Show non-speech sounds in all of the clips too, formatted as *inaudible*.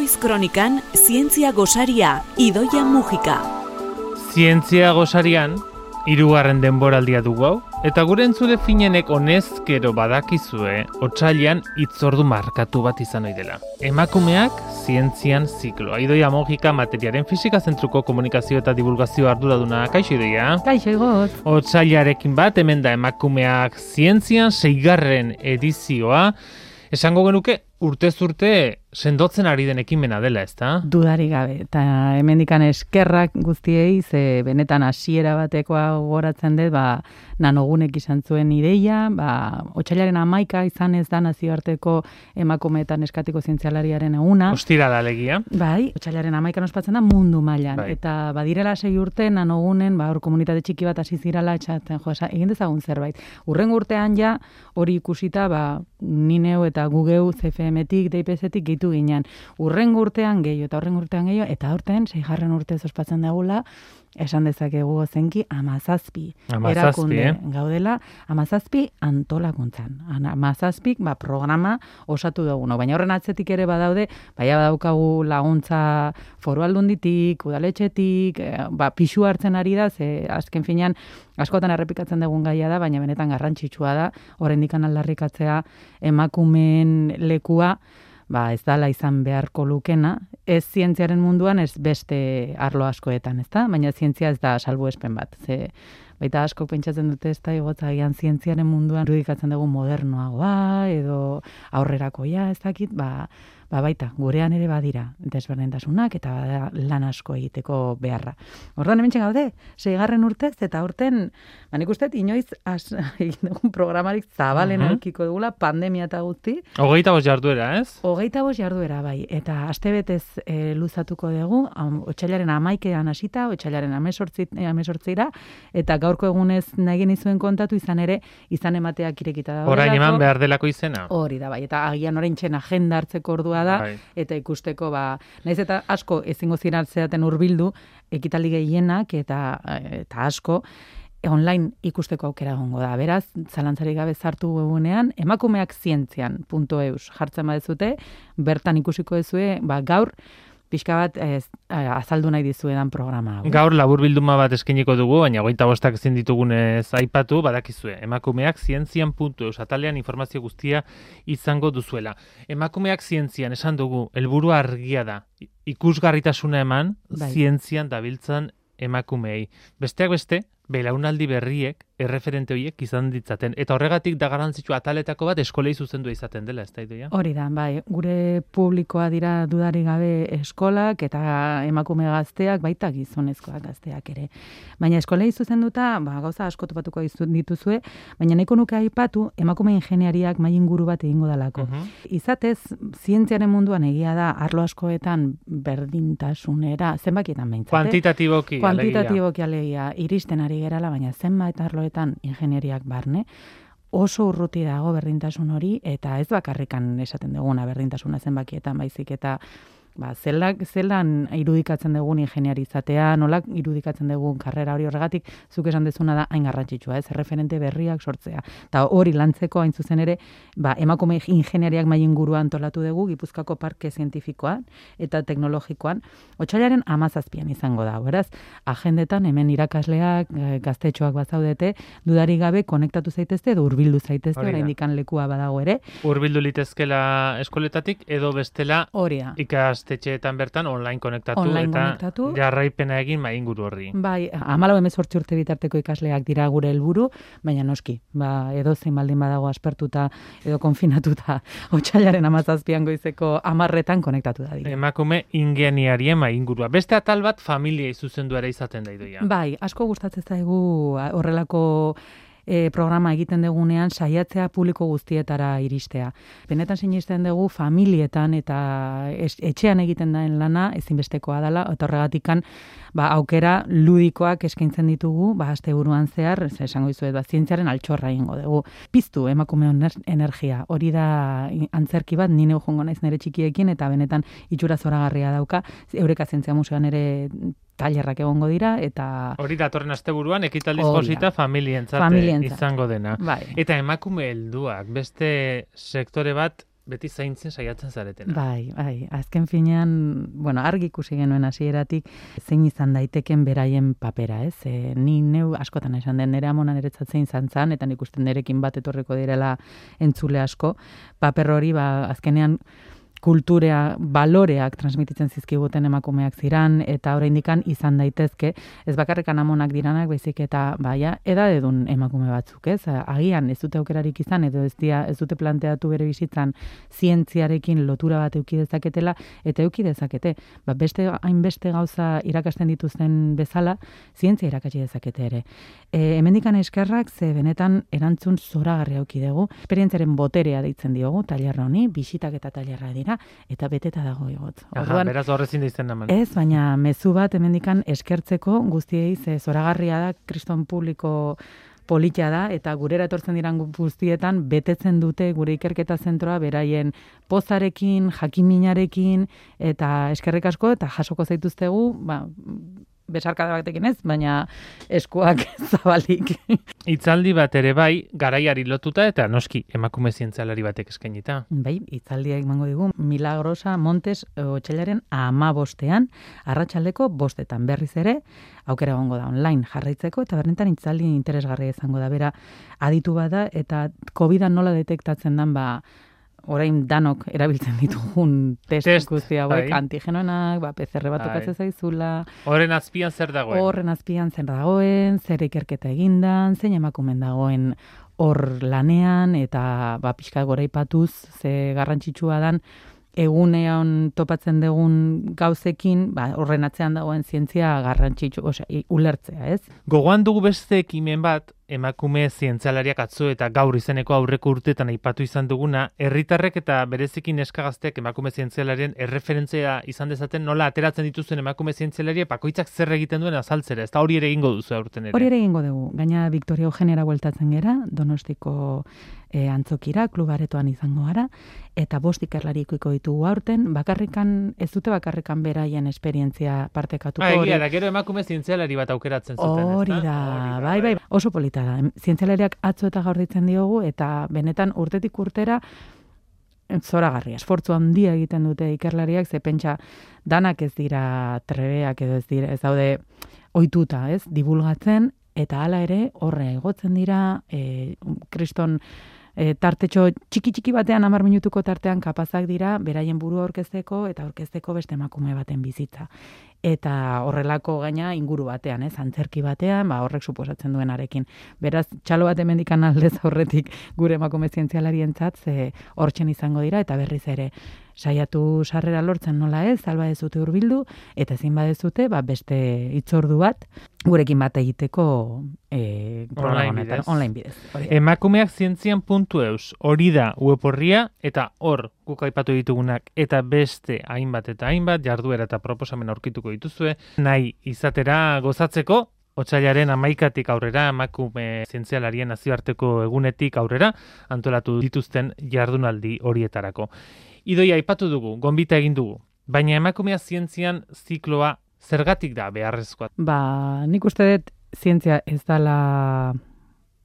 Goiz Kronikan Zientzia Gosaria Idoia Mujika. Zientzia Gosarian hirugarren denboraldia dugu hau eta gure entzule finenek honezkero badakizue otsailean hitzordu markatu bat izan ohi dela. Emakumeak zientzian zikloa. Idoia Mujika materiaren fisika zentruko komunikazio eta divulgazio arduraduna kaixo idoia. Kaixo igot. Otsailearekin bat hemen da emakumeak zientzian seigarren edizioa. Esango genuke urtez urte sendotzen ari den ekimena dela, ezta? Dudari gabe. Eta hemendikan eskerrak guztiei, ze benetan hasiera batekoa goratzen dut, ba, nanogunek izan zuen ideia, ba, otxailaren amaika izan ez da nazioarteko emakumeetan eskatiko zientzialariaren eguna. Ostira da legia. Bai, otxailaren amaikan ospatzen da mundu mailan. Bai. Eta badirela sei urte nanogunen, ba, hor komunitate txiki bat hasi zirala etxatzen, jo, egin dezagun zerbait. Urren urtean ja, hori ikusita, ba, nineu eta gugeu CFM-tik, DIPS-etik gehitu ginen. Urren urtean gehiago eta urren urtean gehiago, eta aurten, seigarren urtez ospatzen dagula, esan dezakegu zenki amazazpi. Amazazpi, erakunde eh? gaudela, amazazpi antolakuntzan. Amazazpik, ba, programa osatu duguno. Baina horren atzetik ere badaude, baina badaukagu laguntza foru aldunditik, udaletxetik, eh, ba, pixu hartzen ari da, ze azken finean askotan errepikatzen dugun gaia da, baina benetan garrantzitsua da, oraindik aldarrikatzea emakumeen lekua, ba, ez dala izan beharko lukena, ez zientziaren munduan, ez beste arlo askoetan, ez da? Baina zientzia ez da salbuespen bat. Ze, baita asko pentsatzen dute ez da, igotza agian zientziaren munduan irudikatzen dugu modernoagoa, edo aurrerakoia, ez dakit, ba, ba baita, gurean ere badira desberdintasunak eta bada lan asko egiteko beharra. Orduan hemen gaude, seigarren urtez, eta urten, ba nik uste, inoiz az, *laughs* egin dugun programarik zabalen Mhm. aurkiko dugula, pandemia eta guzti, Hogeita bost jarduera, ez? Hogeita bost jarduera bai, eta astebetez e, luzatuko dugu, otxailaren amaikean hasita, otxailaren amesortzi, eh, amesortzira, eta gaurko egunez nahi genizuen kontatu izan ere, izan emateak irekita da. Orain eman behar delako izena. Hori da bai, eta agian orain txen agenda hartzeko ordua da, Bai. eta ikusteko, ba, naiz eta asko ezingo ziratzeaten hurbildu, ekitaldi gehienak eta, eta asko, online ikusteko aukera egongo da. Beraz, zalantzarik gabe zartu webunean, emakumeak zientzian.eus jartzen badezute, bertan ikusiko dezue, ba, gaur, pixka bat ez, azaldu nahi dizuedan programa hau. Gaur labur bilduma bat eskeniko dugu, baina hogeita bostak ezin ditugunez aipatu, badakizue. Emakumeak zientzian puntu eus, atalean informazio guztia izango duzuela. Emakumeak zientzian esan dugu, helburua argia da. Ikusgarritasuna eman, Bai. zientzian dabiltzan emakumeei. Besteak beste, belaunaldi berriek, erreferente horiek izan ditzaten. Eta horregatik da garrantzitsua ataletako bat eskolei zuzendua izaten dela, ez da idoia? Hori da, bai, gure publikoa dira dudari gabe eskolak eta emakume gazteak, baita gizonezkoak gazteak ere. Baina eskolei zuzenduta, ba, gauza asko topatuko dituzue, baina nahiko nuke aipatu emakume ingeniariak mai inguru bat egingo dalako. Mhm. Izatez, zientziaren munduan egia da, arlo askoetan berdintasunera, zenbakietan behintzat. eh? Kuantitatiboki, alegia. Kuantitatiboki alegia iristen ari gerala, baina zenbait arloetan ingenieriak barne, oso urruti dago berdintasun hori, eta ez bakarrikan esaten duguna berdintasuna zenbakietan baizik, eta ba, zelak, zelan irudikatzen dugun ingeniarizatea, nolak irudikatzen dugun karrera hori horregatik, zuk esan dezuna da hain garrantzitsua, ez, referente berriak sortzea. Eta hori lantzeko hain zuzen ere, ba, emakume ingeniariak mai inguruan antolatu dugu, Gipuzkoako parke zientifikoan eta teknologikoan, otxailaren amazazpian izango da. Beraz, agendetan hemen irakasleak, eh, gaztetxoak bazaudete, dudari gabe konektatu zaitezte edo hurbildu zaitezte, da. oraindikan lekua badago ere. Urbildu litezkela eskoletatik, edo bestela Hori da. Ikastetxeetan bertan online konektatu Online eta konektatu. jarraipena egin mai inguru horri. Bai, amalau emezortzi urte bitarteko ikasleak dira gure helburu, baina noski, ba, edo zein baldin badago aspertuta edo konfinatuta *laughs* otxailaren amazazpian goizeko amarretan konektatu da dira. Emakume ingeniarien mai ingurua. Beste atal bat familiei zuzendu ere izaten da idoia. Bai, asko gustatzen zaigu horrelako e, programa egiten dugunean saiatzea publiko guztietara iristea. Benetan sinisten dugu familietan eta etxean egiten daen lana ezinbestekoa dela, eta horregatikan ba, aukera ludikoak eskaintzen ditugu, ba, aste buruan zehar, ez esango dizuet, ba, zientziaren altxorra egingo dugu. Piztu emakume ener- energia, hori da antzerki bat, nine jongo naiz nire txikiekin, eta benetan itxura zoragarria dauka, Eureka Zientzia Museoan ere tailerrak egongo dira, eta Hori datorren asteburuan ekitaldiz da. josita familientzat Familientzat. izango dena. bai, Eta emakume helduak, beste sektore bat beti zaintzen saiatzen zaretena. Bai, bai, azken finean, bueno, argi ikusi genuen hasieratik zein izan daiteken beraien papera, ez? E, ni neu askotan esan den nere amonan eretzatzen izan zan, eta nik usten nerekin bat etorreko direla entzule asko, paper hori, ba, azkenean, kulturea, baloreak transmititzen zizkiguten emakumeak ziran, eta oraindikan izan daitezke, ez bakarrekan amonak diranak, baizik eta, baia, edadedun emakume batzuk, ez? Agian, ez dute aukerarik izan, edo ez, dia, ez dute planteatu bere bizitzan zientziarekin lotura bat euki dezaketela, eta euki dezakete. Ba, beste, hainbeste gauza irakasten dituzten bezala, zientzia irakatsi dezakete ere. E, hemendikan eskerrak, ze benetan erantzun zoragarri auki dugu, esperientziaren boterea deitzen diogu, tailerra honi, bisitak eta tailerra dira, eta beteta dago egot. Orduan, beraz horrezin da naman. Ez, baina mezu bat hemendikan eskertzeko guztiei ze zoragarria da kriston publiko politia da eta gurera etortzen diran guztietan betetzen dute gure ikerketa zentroa beraien pozarekin, jakiminarekin eta eskerrik asko eta jasoko zaituztegu, ba, besarkada batekin ez, baina eskuak *laughs* zabalik. Itzaldi bat ere bai, garaiari lotuta eta noski emakume zientzialari batek eskainita. Bai, itzaldia emango digu, Milagrosa Montes otxailaren ama bostean, arratsaldeko bostetan berriz ere, aukera gongo da online jarraitzeko, eta berrentan itzaldi interesgarria izango da, bera aditu bada, eta covid nola detektatzen dan, ba, orain danok erabiltzen ditugun test, test guzti hauek bai. antigenoenak, ba PCR bat bai. zaizula. Horren azpian zer dagoen? Horren azpian zer dagoen, zer ikerketa egindan, zein emakumen dagoen hor lanean eta ba pixka goraipatuz ze garrantzitsua dan egunean topatzen dugun gauzekin, ba, horren atzean dagoen zientzia garrantzitsu, osea, ulertzea, ez? Gogoan dugu beste ekimen bat, emakume zientzialariak atzo eta gaur izeneko aurreko urteetan aipatu izan duguna, herritarrek eta berezikin eskagazteak emakume zientzialarien erreferentzia izan dezaten nola ateratzen dituzuen emakume zientzialaria pakoitzak zer egiten duen azaltzera, ez da hori ere egingo duzu aurten ere. Hori ere egingo dugu, gaina Victoria Eugenera bueltatzen gera, donostiko e, antzokira, klubaretoan izango gara, eta bost ikerlari ikuiko ditugu aurten, bakarrikan, ez dute bakarrikan beraien esperientzia partekatuko. Ha, egia, da, gero emakume zientzialari bat aukeratzen zuten, hori da, bai, bai, bai, oso polita da. Zientzialariak atzo eta gaur ditzen diogu, eta benetan urtetik urtera, zoragarria, esfortzu handia egiten dute ikerlariak, ze pentsa danak ez dira trebeak edo ez dira, ez daude ohituta, ez, dibulgatzen, eta hala ere horre egotzen dira, e, kriston e, tartetxo txiki txiki batean hamar minutuko tartean kapazak dira beraien buru aurkezteko eta aurkezteko beste emakume baten bizitza eta horrelako gaina inguru batean, ez, antzerki batean, ba horrek suposatzen duenarekin. Beraz, txalo bat hemendikan aldez aurretik gure emakume zientzialarientzat ze hortzen izango dira eta berriz ere saiatu sarrera lortzen nola ez, alba ez dute urbildu, eta ezin badezute, ba, beste itzordu bat, gurekin bat egiteko e, online, bidez. online bidez. Emakumeak zientzian puntu eus, hori da ueporria, eta hor guk aipatu ditugunak, eta beste hainbat eta hainbat, jarduera eta proposamen aurkituko dituzue, nahi izatera gozatzeko, Otsailaren amaikatik aurrera, emakume zientzialarien nazioarteko egunetik aurrera, antolatu dituzten jardunaldi horietarako. Idoia aipatu dugu, gonbita egin dugu, baina emakumea zientzian zikloa zergatik da beharrezkoa? Ba, nik uste dut zientzia ez dala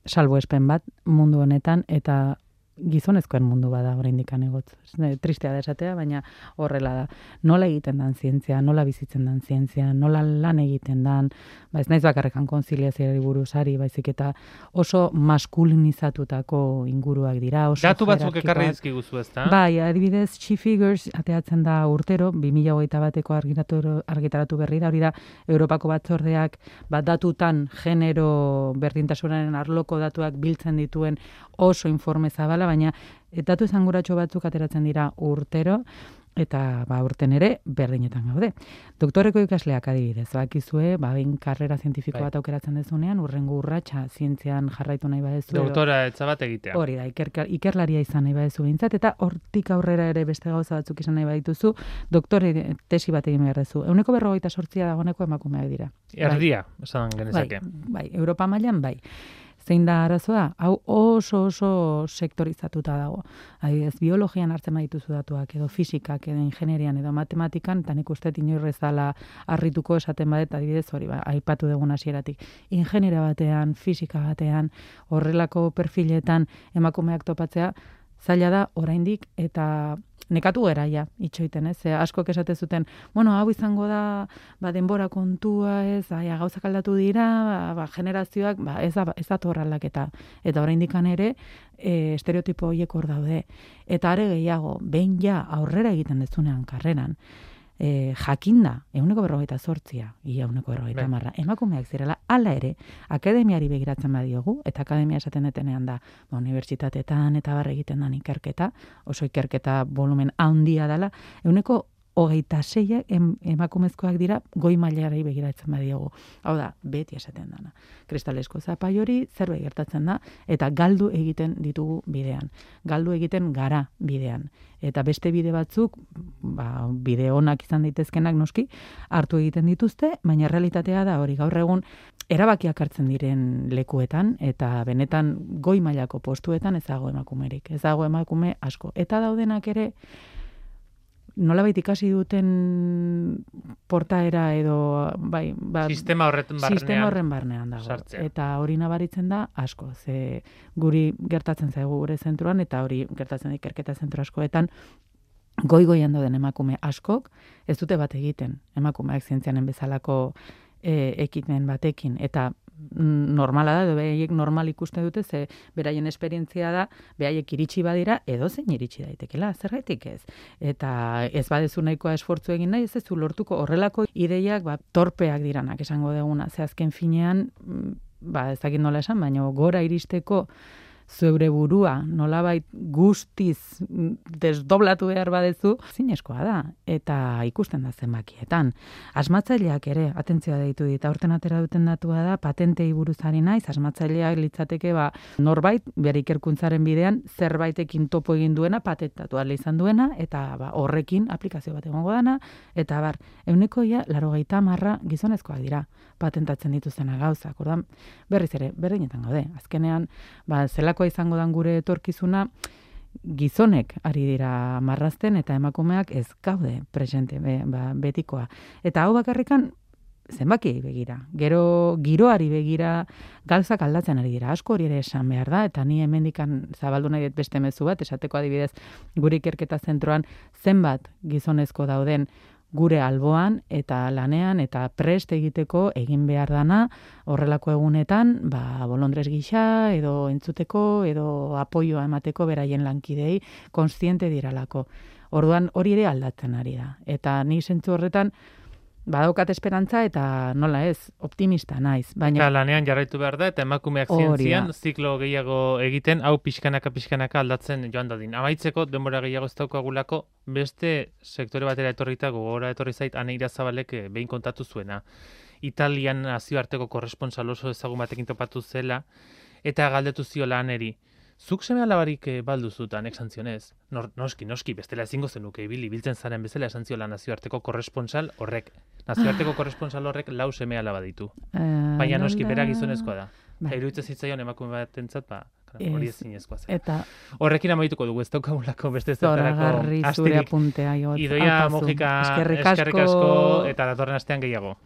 salbo espen bat mundu honetan, eta gizonezkoen mundu bada oraindik anegot. Tristea da esatea, baina horrela da. Nola egiten dan zientzia, nola bizitzen dan zientzia, nola lan egiten dan, ba ez naiz bakarrekan konziliazioari buruzari, baizik eta oso maskulinizatutako inguruak dira, oso Datu batzuk ekarri dizkiguzu, ezta? Bai, adibidez, Chief Figures ateatzen da urtero 2021 bateko argitaratu berri da, hori da Europako batzordeak bat datutan genero berdintasunaren arloko datuak biltzen dituen oso informe zabala baina etatu esanguratxo batzuk ateratzen dira urtero, eta ba urten ere berdinetan gaude. Doktoreko ikasleak adibidez, bakizue, ba bain karrera zientifiko bai. bat aukeratzen dezunean, urrengo urratsa zientzian jarraitu nahi badezu. Doktora etza bat egitea. Hori da, ikerlaria izan nahi badezu behintzat, eta hortik aurrera ere beste gauza batzuk izan nahi badituzu, doktore tesi bat egin behar dezu. Euneko berrogeita sortzia dagoeneko emakumeak dira. Erdia, bai. esan genezake. Bai, bai, Europa mailan bai zein da arazoa? Hau oso oso sektorizatuta dago. Adibidez, biologian hartzen badituzu datuak edo fisikak edo ingenierian edo matematikan eta nik uste inorrez dala harrituko esaten badet adibidez hori ba, aipatu dugun hasieratik. Ingeniera batean, fisika batean, horrelako perfiletan emakumeak topatzea zaila da oraindik eta nekatu gera ja, itxoiten, ez? Askok esate zuten, bueno, hau izango da, ba, denbora kontua, ez, aia, gauzak aldatu dira, ba, ba generazioak, ba, ez da, ez da aldaketa. Eta oraindik ere, e, estereotipo horiek hor daude. Eta are gehiago, behin ja aurrera egiten dezunean karreran, e, jakinda, euneko berrogeita zortzia, ia euneko berrogeita bai. marra, emakumeak zirela, ala ere, akademiari begiratzen badiogu, eta akademia esaten detenean da, ba, unibertsitatetan eta barre egiten da ikerketa, oso ikerketa volumen handia dela, euneko hogeita zeia emakumezkoak dira goi mailarei begiratzen badiogu. Hau da, beti esaten dana. Kristalesko zapai hori zerbait gertatzen da eta galdu egiten ditugu bidean. Galdu egiten gara bidean. Eta beste bide batzuk, ba, bide onak izan daitezkenak noski, hartu egiten dituzte, baina realitatea da hori gaur egun erabakiak hartzen diren lekuetan eta benetan goi mailako postuetan ez dago emakumerik. Ez dago emakume asko. Eta daudenak ere nolabait ikasi duten portaera edo bai, ba, sistema horren barnean, sistema horren barnean dago. Eta hori nabaritzen da asko, ze guri gertatzen zaigu gure zentruan eta hori gertatzen da ikerketa zentru askoetan goi-goian den emakume askok ez dute bat egiten emakumeak zientzianen bezalako e, ekimen batekin. Eta normala da, behaiek normal ikusten dute, ze beraien esperientzia da, behaiek iritsi badira, edo zein iritsi daitekela, zergaitik ez. Eta ez badezu nahikoa esfortzu egin nahi, ez ez du lortuko horrelako ideiak, ba, torpeak diranak esango deguna, ze azken finean, mm, ba, ez dakit nola esan, baina gora iristeko, zeure burua nolabait guztiz desdoblatu behar badezu, zinezkoa da, eta ikusten da zenbakietan. Asmatzaileak ere, atentzioa deitu dit, aurten atera duten datua da, patentei buruzari naiz, asmatzaileak litzateke ba, norbait, bere ikerkuntzaren bidean, zerbaitekin topo egin duena, patentatu izan duena, eta ba, horrekin aplikazio bat egongo dana, eta bar, euneko ia, laro marra gizonezkoa dira, patentatzen dituzena gauzak, ordan berriz ere, berdinetan gaude, azkenean, ba, zela izango dan gure etorkizuna, gizonek ari dira marrazten eta emakumeak ez gaude presente be, ba, betikoa. Eta hau bakarrikan zenbaki begira. Gero giroari begira galzak aldatzen ari dira. Asko hori ere esan behar da eta ni hemendikan zabaldu nahi dut beste mezu bat esateko adibidez gure ikerketa zentroan zenbat gizonezko dauden gure alboan eta lanean eta prest egiteko egin behar dana horrelako egunetan, ba, bolondrez gisa edo entzuteko edo apoioa emateko beraien lankidei konstiente diralako. Orduan hori ere aldatzen ari da. Eta ni sentzu horretan, badaukat esperantza eta nola ez, optimista naiz. Baina... Eta lanean jarraitu behar da, eta emakumeak zientzian, ziklo gehiago egiten, hau pixkanaka pixkanaka aldatzen joan dadin. Amaitzeko, denbora gehiago ez daukagulako, beste sektore batera etorrita, gogora etorri zait, aneira zabalek eh, behin kontatu zuena. Italian nazioarteko korresponsal oso ezagun batekin topatu zela, eta galdetu zio laneri. Zuk seme alabarik eh, baldu zutan, exantzionez? Nor, noski, noski, bestela ezingo zenuke ibili biltzen zaren bezala esantziola nazioarteko korresponsal horrek. Nazioarteko korresponsal horrek lau seme alaba ditu. Uh, Baina noski, bera gizonezkoa da. Bai. Eta zitzaion emakume bat entzat, ba, hori ezin ezkoa zen. Eta... Horrekin amaituko dugu, ez daukagulako beste zertarako astirik. Apuntea, jo. Idoia mojika eskerrik asko, eta datorren astean gehiago.